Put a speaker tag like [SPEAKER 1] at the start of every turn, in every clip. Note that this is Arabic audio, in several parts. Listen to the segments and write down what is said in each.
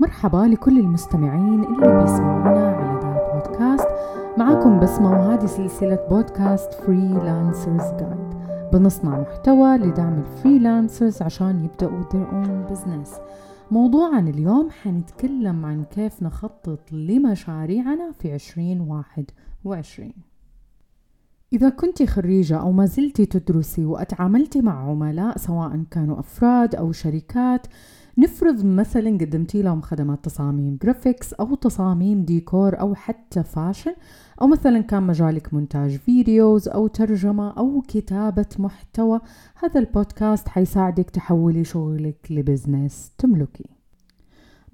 [SPEAKER 1] مرحبا لكل المستمعين اللي بيسمعونا على ذا البودكاست. معاكم بسمة وهذه سلسلة بودكاست Freelancers Guide بنصنع محتوى لدعم ال freelancers عشان يبدأوا their own business. موضوعنا اليوم حنتكلم عن كيف نخطط لمشاريعنا في 2021 إذا كنت خريجة أو ما زلت تدرسي وأتعاملتي مع عملاء سواء كانوا أفراد أو شركات نفرض مثلا قدمتي لهم خدمات تصاميم graphics أو تصاميم ديكور أو حتى fashion أو مثلا كان مجالك مونتاج videos أو ترجمة أو كتابة محتوى هذا البودكاست حيساعدك تحولي شغلك ل business تملكي.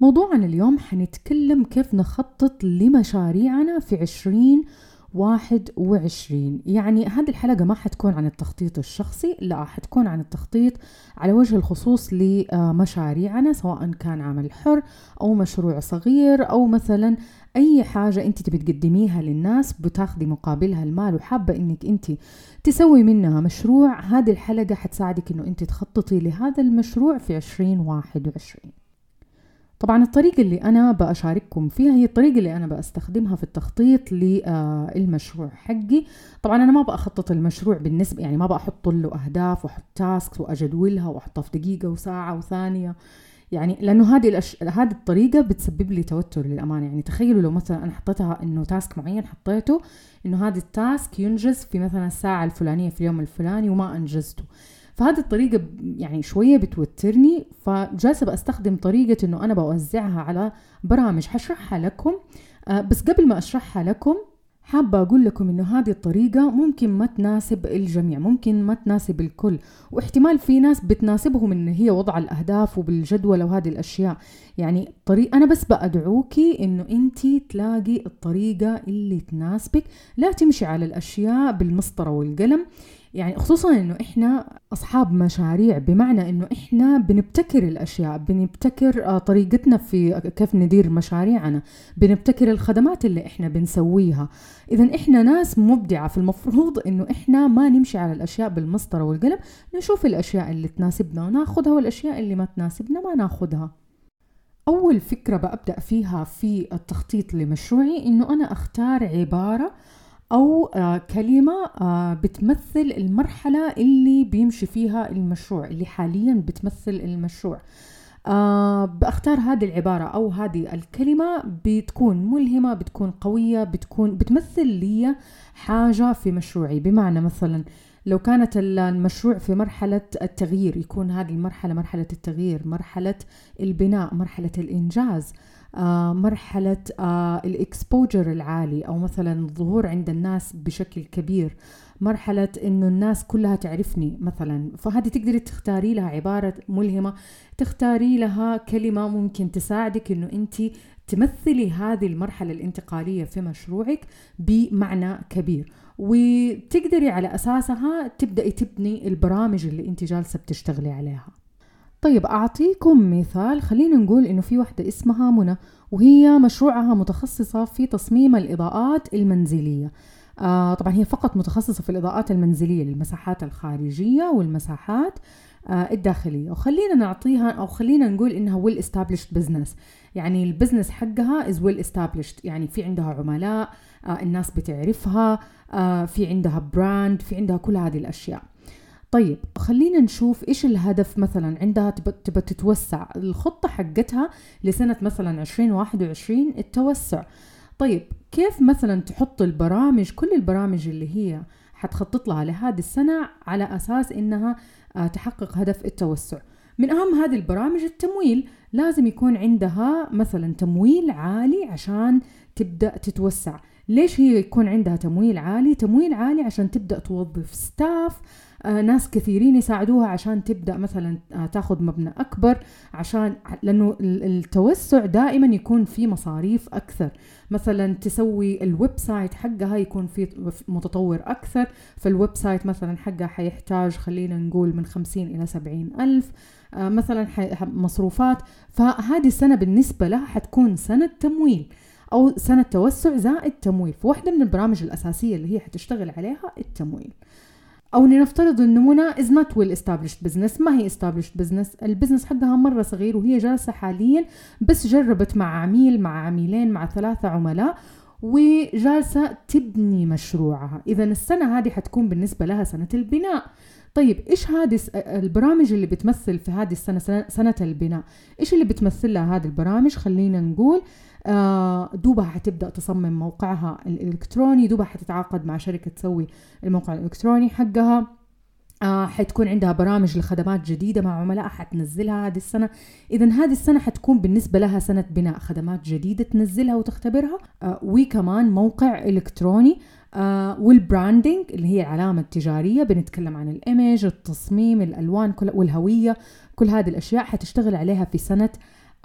[SPEAKER 1] موضوعنا اليوم حنتكلم كيف نخطط لمشاريعنا في عشرين واحد وعشرين. يعني هذه الحلقة ما حتكون عن التخطيط الشخصي لا حتكون عن التخطيط على وجه الخصوص لمشاريعنا سواء كان عمل حر أو مشروع صغير أو مثلا أي حاجة أنت تبي تقدميها للناس بتاخدي مقابلها المال وحابة أنك أنت تسوي منها مشروع هذه الحلقة حتساعدك أنه أنت تخططي لهذا المشروع في عشرين واحد وعشرين. طبعا الطريقة اللي أنا بأشارككم فيها هي الطريقة اللي أنا بستخدمها في التخطيط للمشروع حقي. طبعا أنا ما بأخطط المشروع بالنسبة يعني ما بأحط له أهداف وأحط tasks وأجدولها وأحطها في دقيقة وساعة وثانية. يعني لأنه هذه الأش... هذه الطريقة بتسبب لي توتر للأمانة. يعني تخيلوا لو مثلا أنا حطيتها إنه task معين حطيته إنه هذا ال task ينجز في مثلا الساعة الفلانية في اليوم الفلاني وما أنجزته. فهذه الطريقة يعني شوية بتوترني فجالسة بستخدم طريقة إنه أنا بوزعها على برامج حشرحها لكم. آه بس قبل ما أشرحها لكم حابة أقول لكم إنه هذه الطريقة ممكن ما تناسب الجميع ممكن ما تناسب الكل. واحتمال في ناس بتناسبهم إن هي وضع الأهداف وبالجدول وهذه الأشياء. يعني طريق أنا بس بأدعوكي إنه أنت تلاقي الطريقة اللي تناسبك. لا تمشي على الأشياء بالمسطرة والقلم. يعني خصوصا إنه إحنا أصحاب مشاريع بمعنى إنه إحنا بنبتكر الأشياء بنبتكر طريقتنا في كيف ندير مشاريعنا بنبتكر الخدمات اللي إحنا بنسويها. اذا إحنا ناس مبدعة فالمفروض إنه إحنا ما نمشي على الأشياء بالمسطرة والقلم نشوف الأشياء اللي تناسبنا وناخذها والأشياء اللي ما تناسبنا ما ناخذها. أول فكرة ببدا فيها في التخطيط لمشروعي إنه أنا أختار عبارة أو كلمة بتمثل المرحلة اللي بيمشي فيها المشروع اللي حاليا بتمثل المشروع. بختار هذه العبارة أو هذه الكلمة بتكون ملهمة بتكون قوية بتكون بتمثل لي حاجة في مشروعي. بمعنى مثلا لو كانت المشروع في مرحلة التغيير يكون هذه المرحلة مرحلة التغيير مرحلة البناء مرحلة الإنجاز. آه مرحلة آه الإكسبوجر العالي أو مثلا الظهور عند الناس بشكل كبير. مرحلة إنه الناس كلها تعرفني مثلا. فهذه تقدري تختاري لها عبارة ملهمة تختاري لها كلمة ممكن تساعدك إنه أنت تمثلي هذه المرحلة الانتقالية في مشروعك بمعنى كبير. وتقدري على أساسها تبدأي تبني البرامج اللي أنت جالسة بتشتغلي عليها. طيب أعطيكم مثال. خلينا نقول إنه في واحدة اسمها منى وهي مشروعها متخصصة في تصميم الإضاءات المنزلية. آه طبعا هي فقط متخصصة في الإضاءات المنزلية للمساحات الخارجية والمساحات آه الداخلية. وخلينا نعطيها أو خلينا نقول إنها well established business. يعني ال business حقها is well established. يعني في عندها عملاء آه الناس بتعرفها آه في عندها brand في عندها كل هذه الأشياء. طيب خلينا نشوف إيش الهدف مثلا عندها تبى تتوسع. الخطة حقتها لسنة مثلا 2021 التوسع. طيب كيف مثلا تحط البرامج كل البرامج اللي هي حتخطط لها لهذه السنة على أساس إنها تحقق هدف التوسع؟ من أهم هذه البرامج التمويل. لازم يكون عندها مثلا تمويل عالي عشان تبدأ تتوسع. ليش هي يكون عندها تمويل عالي؟ تمويل عالي عشان تبدأ توظف ستاف آه ناس كثيرين يساعدوها عشان تبدأ مثلا آه تاخذ مبنى أكبر عشان لأنه التوسع دائما يكون في مصاريف أكثر. مثلا تسوي ال website حقها يكون في متطور أكثر. فال website مثلا حقها حيحتاج خلينا نقول من 50 إلى 70 ألف آه مثلا مصروفات. فهذه السنة بالنسبة لها حتكون سنة تمويل أو سنة توسع زائد تمويل. فواحدة من البرامج الأساسية اللي هي حتشتغل عليها التمويل. أو لنفترض منى is not well established business ما هي established business ال business حقها مرة صغير وهي جالسة حاليا بس جربت مع عميل مع عميلين مع ثلاثة عملاء وجالسة تبني مشروعها. اذا السنة هذه حتكون بالنسبة لها سنة البناء. طيب إيش هذه البرامج اللي بتمثل في هذه السنة سنه البناء؟ إيش اللي بتمثل لها هذه البرامج؟ خلينا نقول آه دوبها حتبدأ تصمم موقعها الإلكتروني دوبها حتتعاقد مع شركة تسوي الموقع الإلكتروني حقها. آه حتكون عندها برامج لخدمات جديدة مع عملاء حتنزلها هذه السنة. إذا هذه السنة حتكون بالنسبة لها سنة بناء خدمات جديدة تنزلها وتختبرها. آه وكمان موقع إلكتروني. آه وال branding اللي هي العلامة التجارية بنتكلم عن ال image التصميم الألوان كل والهوية كل هذه الأشياء حتشتغل عليها في سنة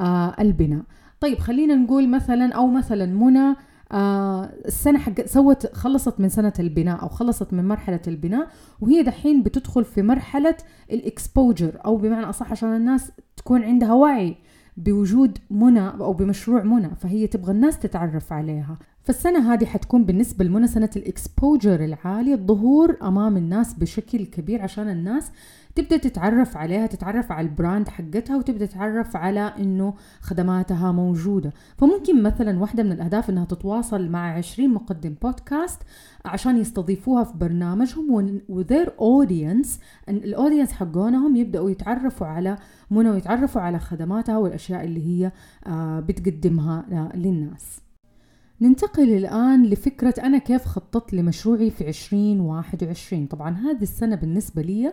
[SPEAKER 1] آه البناء. طيب خلينا نقول مثلا أو مثلا منى آه السنة حق سوت خلصت من سنة البناء أو خلصت من مرحلة البناء وهي دحين بتدخل في مرحلة ال exposure أو بمعنى أصح عشان الناس تكون عندها وعي بوجود منى أو بمشروع منى فهي تبغى الناس تتعرف عليها. فالسنة هذه حتكون بالنسبة لمنى سنة ال exposure العالي الظهور أمام الناس بشكل كبير عشان الناس تبدأ تتعرف عليها تتعرف على ال brand حقتها وتبدأ تتعرف على إنه خدماتها موجودة. فممكن مثلا واحدة من الأهداف إنها تتواصل مع 20 مقدم بودكاست عشان يستضيفوها في برنامجهم و their audience ال audience حقونهم يبدأوا يتعرفوا على منى ويتعرفوا على خدماتها والأشياء اللي هي آه، بتقدمها آه، للناس. ننتقل الآن لفكرة أنا كيف خططت لمشروعي في 2021 طبعا هذه السنة بالنسبة لي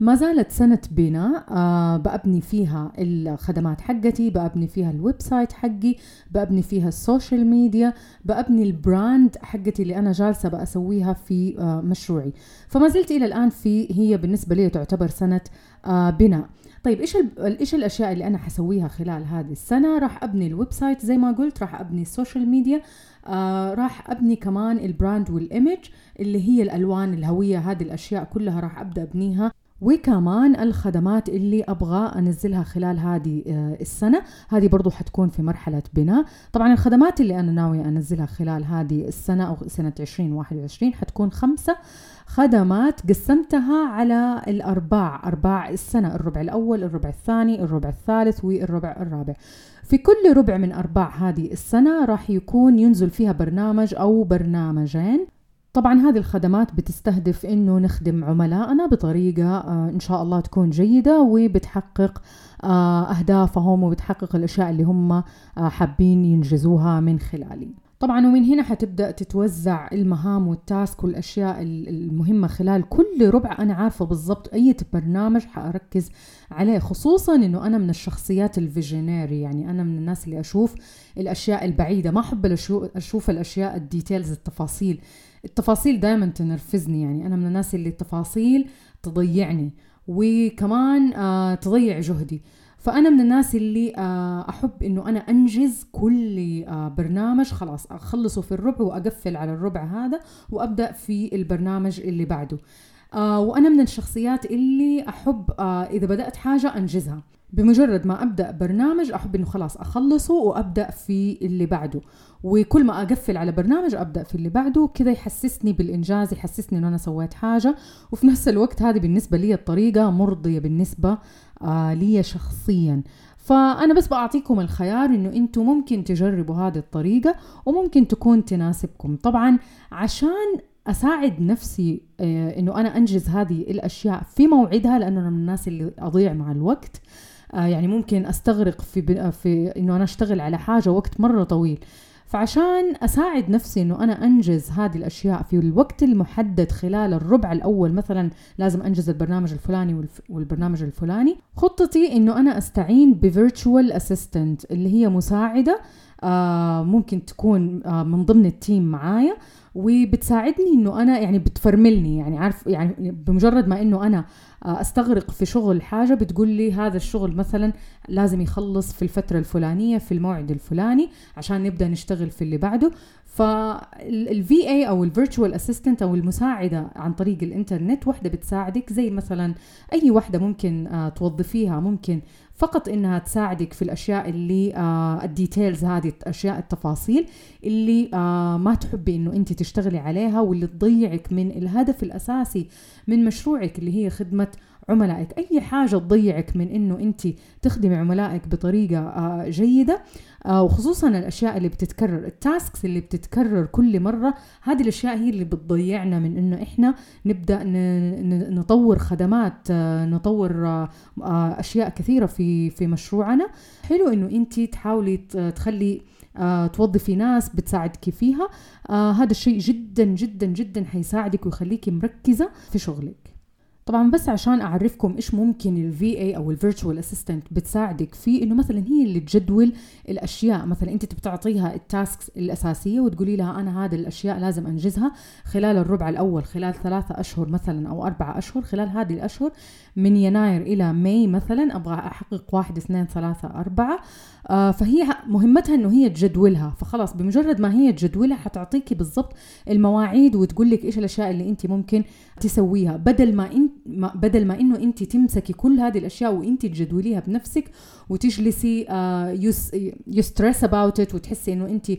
[SPEAKER 1] ما زالت سنة بناء آه بأبني فيها الخدمات حقتي بأبني فيها ال website حقي بأبني فيها ال social media بأبني ال brand حقتي اللي أنا جالسة بأسويها في آه مشروعي. فما زلت إلى الآن في هي بالنسبة لي تعتبر سنة آه بناء. طيب إيش إيش الأشياء اللي أنا حسويها خلال هذه السنة؟ راح أبني ال website زي ما قلت راح أبني ال social media آه راح أبني كمان ال brand وال image اللي هي الألوان الهوية هذه الأشياء كلها راح أبدأ أبنيها. وكمان الخدمات اللي أبغى أنزلها خلال هذه آه، السنة. هذه برضو حتكون في مرحلة بناء. طبعا الخدمات اللي أنا ناويه أنزلها خلال هذه السنة أو سنة 2021 حتكون خمسة خدمات قسمتها على الأرباع. أرباع السنة الربع الأول الربع الثاني الربع الثالث والربع الرابع. في كل ربع من أرباع هذه السنة راح يكون ينزل فيها برنامج أو برنامجين. طبعا هذه الخدمات بتستهدف إنه نخدم عملائنا بطريقة آه، إن شاء الله تكون جيدة وبتحقق آه، أهدافهم وبتحقق الأشياء اللي هم آه، حابين ينجزوها من خلالي. طبعا ومن هنا حتبدأ تتوزع المهام وال task والأشياء المهمة خلال كل ربع. أنا عارفة بالضبط أي برنامج حأركز عليه خصوصا إنه أنا من الشخصيات ال visionary يعني أنا من الناس اللي أشوف الأشياء البعيدة ما أحب أشوف الأشياء ال details التفاصيل. التفاصيل دائما تنرفزني يعني. أنا من الناس اللي التفاصيل تضيعني وكمان آه تضيع جهدي. فأنا من الناس اللي آه أحب إنه أنا أنجز كل آه برنامج. خلاص أخلصه في الربع وأقفل على الربع هذا وأبدأ في البرنامج اللي بعده. آه وأنا من الشخصيات اللي أحب آه إذا بدأت حاجة أنجزها. بمجرد ما أبدأ برنامج أحب إنه خلاص أخلصه وأبدأ في اللي بعده. وكل ما أقفل على برنامج أبدأ في اللي بعده كذا يحسسني بالإنجاز يحسسني إنه أنا سويت حاجة. وفي نفس الوقت هذه بالنسبة لي الطريقة مرضية بالنسبة آه لي شخصيا. فأنا بس بعطيكم الخيار إنه أنتم ممكن تجربوا هذه الطريقة وممكن تكون تناسبكم. طبعا عشان أساعد نفسي آه إنه أنا أنجز هذه الأشياء في موعدها لأنه أنا من الناس اللي أضيع مع الوقت يعني ممكن أستغرق في في إنه أنا أشتغل على حاجة وقت مرة طويل. فعشان أساعد نفسي إنه أنا أنجز هذه الأشياء في الوقت المحدد خلال الربع الأول مثلا لازم أنجز البرنامج الفلاني والبرنامج الفلاني خطتي إنه أنا أستعين ب virtual assistant اللي هي مساعدة آه ممكن تكون آه من ضمن ال team معايا وبتساعدني إنه أنا يعني بتفرملني يعني عارف يعني بمجرد ما إنه أنا آه، أستغرق في شغل حاجة بتقول لي هذا الشغل مثلا لازم يخلص في الفترة الفلانية في الموعد الفلاني عشان نبدأ نشتغل في اللي بعده. فال VA أو ال virtual assistant أو المساعدة عن طريق الإنترنت وحده بتساعدك زي مثلا أي وحده ممكن آه، توظفيها ممكن فقط إنها تساعدك في الأشياء اللي آه ال details هذه الاشياء التفاصيل اللي آه ما تحبي إنه أنت تشتغلي عليها واللي تضيعك من الهدف الأساسي من مشروعك اللي هي خدمة عملائك. أي حاجة تضيعك من إنه أنت تخدمي عملائك بطريقة آه جيدة آه وخصوصا الأشياء اللي بتتكرر ال tasks اللي بتتكرر كل مرة هذه الأشياء هي اللي بتضيعنا من إنه إحنا نبدأ نطور خدمات آه نطور أشياء كثيرة في في مشروعنا. حلو إنه أنت تحاولي تخلي توظفي ناس بتساعدك فيها. هذا الشيء جدا جدا جدا حيساعدك ويخليكي مركزة في شغلك. طبعا بس عشان أعرفكم إيش ممكن ال VA أو ال virtual assistant بتساعدك فيه إنه مثلا هي اللي تجدول الأشياء. مثلا أنت بتعطيها ال tasks الأساسية وتقولي لها أنا هذه الأشياء لازم أنجزها خلال الربع الأول خلال ثلاثة أشهر مثلا أو أربعة أشهر خلال هذه الأشهر من يناير إلى ماي مثلا أبغى أحقق واحد اثنين ثلاثة أربعة. آه فهي مهمتها إنه هي تجدولها. فخلاص بمجرد ما هي تجدولها حتعطيكي بالضبط المواعيد وتقول لك إيش الأشياء اللي انت ممكن تسويها. بدل ما انت بدل ما إنه انت تمسكي كل هذه الأشياء وانت تجدوليها بنفسك وتجلسي you stress about it وتحسي إنه انت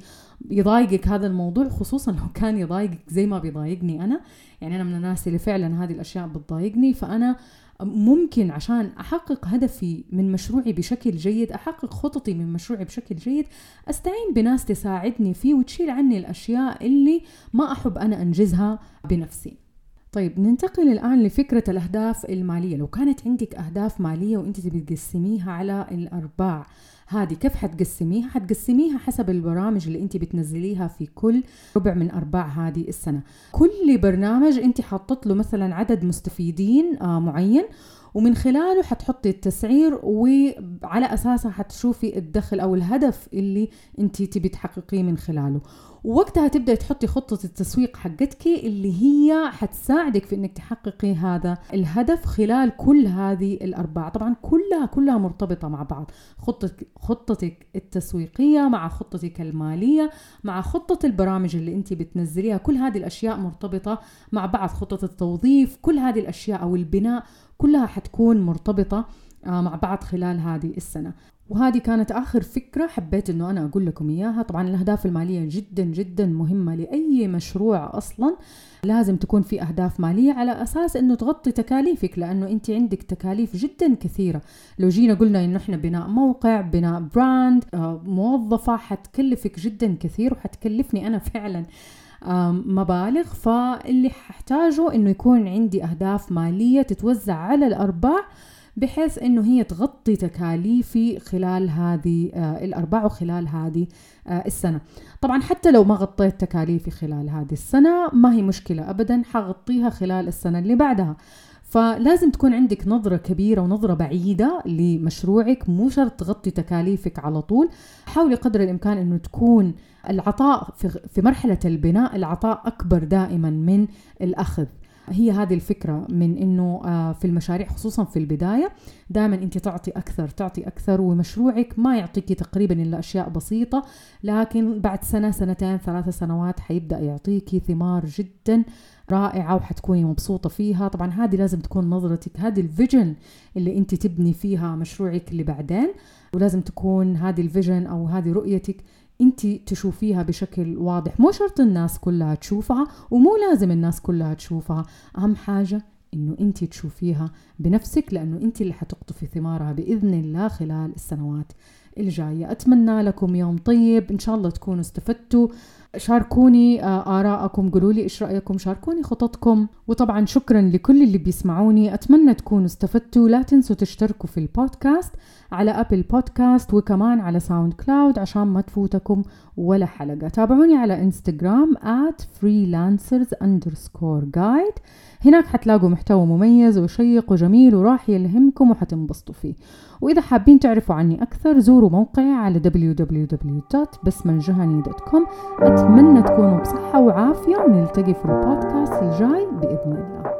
[SPEAKER 1] يضايقك هذا الموضوع خصوصا لو كان يضايقك زي ما بيضايقني أنا. يعني أنا من الناس اللي فعلا هذه الأشياء بتضايقني. فأنا ممكن عشان أحقق هدفي من مشروعي بشكل جيد أحقق خططي من مشروعي بشكل جيد أستعين بناس تساعدني فيه وتشيل عني الأشياء اللي ما أحب أنا أنجزها بنفسي. طيب ننتقل الآن لفكرة الأهداف المالية لو كانت عندك أهداف مالية وأنت تبي تقسميها على الأرباع هذه كيف حتقسميها؟ حتقسميها حسب البرامج اللي أنت بتنزليها في كل ربع من أرباع هذه السنة. كل برنامج أنت حطت له مثلا عدد مستفيدين آه معين ومن خلاله حتحطي التسعير وعلى اساسها حتشوفي الدخل أو الهدف اللي انت تبي تحققيه من خلاله. ووقتها تبدأ تحطي خطة التسويق حقتك اللي هي حتساعدك في إنك تحققي هذا الهدف خلال كل هذه الأرباع. طبعا كلها كلها مرتبطة مع بعض. خطتك خطتك التسويقية مع خطتك المالية مع خطة البرامج اللي انت بتنزليها. كل هذه الأشياء مرتبطة مع بعض. خطة التوظيف كل هذه الأشياء أو البناء كلها حتكون مرتبطة آه، مع بعض خلال هذه السنة. وهذه كانت آخر فكرة حبيت إنه أنا أقول لكم إياها. طبعا الأهداف المالية جدا جدا مهمة لأي مشروع أصلا. لازم تكون في أهداف مالية على أساس إنه تغطي تكاليفك لأنه أنت عندك تكاليف جدا كثيرة. لو جينا قلنا إنه إحنا بناء موقع بناء براند آه، موظفة حتكلفك جدا كثير وحتكلفني أنا فعلا مبالغ. فاللي ححتاجه إنه يكون عندي أهداف مالية تتوزع على الأرباح بحيث إنه هي تغطي تكاليفي خلال هذه آه الارباع وخلال هذه آه السنة. طبعا حتى لو ما غطيت تكاليفي خلال هذه السنة ما هي مشكلة ابدا حغطيها خلال السنة اللي بعدها. فلازم تكون عندك نظرة كبيرة ونظرة بعيدة لمشروعك مو شرط تغطي تكاليفك على طول. حاولي قدر الإمكان أنه تكون العطاء في مرحلة البناء العطاء أكبر دائما من الأخذ. هي هذه الفكرة من إنه آه، في المشاريع خصوصا في البداية دائما أنت تعطي أكثر تعطي أكثر ومشروعك ما يعطيك تقريبا إلا أشياء بسيطة لكن بعد سنة سنتين ثلاثة سنوات حيبدأ يعطيكي ثمار جدا رائعة وحتكوني مبسوطة فيها. طبعا هذه لازم تكون نظرتك هذه ال vision اللي أنت تبني فيها مشروعك اللي بعدين ولازم تكون هذه ال vision أو هذه رؤيتك أنت تشوفيها بشكل واضح. مو شرط الناس كلها تشوفها ومو لازم الناس كلها تشوفها. أهم حاجة إنه أنت تشوفيها بنفسك لأنه أنت اللي حتقطفي ثمارها بإذن الله خلال السنوات الجاية. أتمنى لكم يوم طيب. إن شاء الله تكونوا استفدتوا. شاركوني آه، آراءكم قولوا لي إيش رأيكم شاركوني خططكم. وطبعا شكرا لكل اللي بيسمعوني. أتمنى تكونوا استفدتوا. لا تنسوا تشتركوا في البودكاست على Apple Podcast وكمان على SoundCloud عشان ما تفوتكم ولا حلقة. تابعوني على إنستغرام at freelancers underscore guide. هناك حتلاقوا محتوى مميز وشيق وجميل وراح يلهمكم وحتنبسطوا فيه. وإذا حابين تعرفوا عني أكثر زوروا موقعي على www.بسمنجهني.com أتمنى تكونوا بصحة وعافية ونلتقي في البودكاست الجاي بإذن الله.